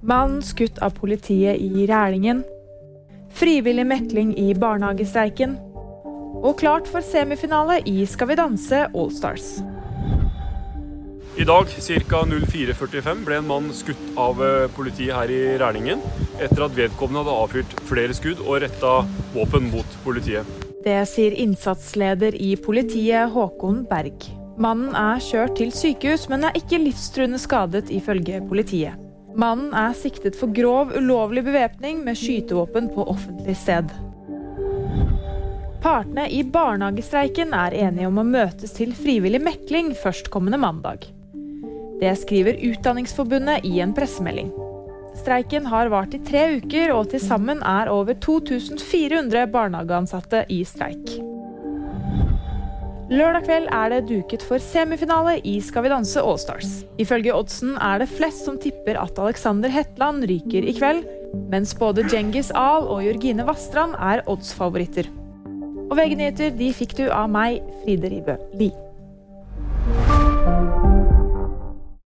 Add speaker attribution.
Speaker 1: Mann skutt av politiet i Rælingen. Frivillig mekling i barnehagestreiken. Og klart for semifinale i Skal vi danse Allstars.
Speaker 2: I dag ca. 04.45 ble en mann skutt av eh, politiet her i Rælingen etter at vedkommende hadde avfyrt flere skudd og retta våpen mot politiet.
Speaker 1: Det sier innsatsleder i politiet Håkon Berg. Mannen er kjørt til sykehus, men er ikke livstruende skadet, ifølge politiet. Mannen er siktet for grov ulovlig bevæpning med skytevåpen på offentlig sted. Partene i barnehagestreiken er enige om å møtes til frivillig mekling førstkommende mandag. Det skriver Utdanningsforbundet i en pressemelding. Streiken har vart i tre uker, og til sammen er over 2400 barnehageansatte i streik. Lørdag kveld er det duket for semifinale i Skal vi danse Allstars. Ifølge oddsen er det flest som tipper at Alexander Hetland ryker i kveld, mens både Djengis Ahl og Jørgine Vastrand er oddsfavoritter. Og VG-nyheter de fikk du av meg, Fride Ribø Lie.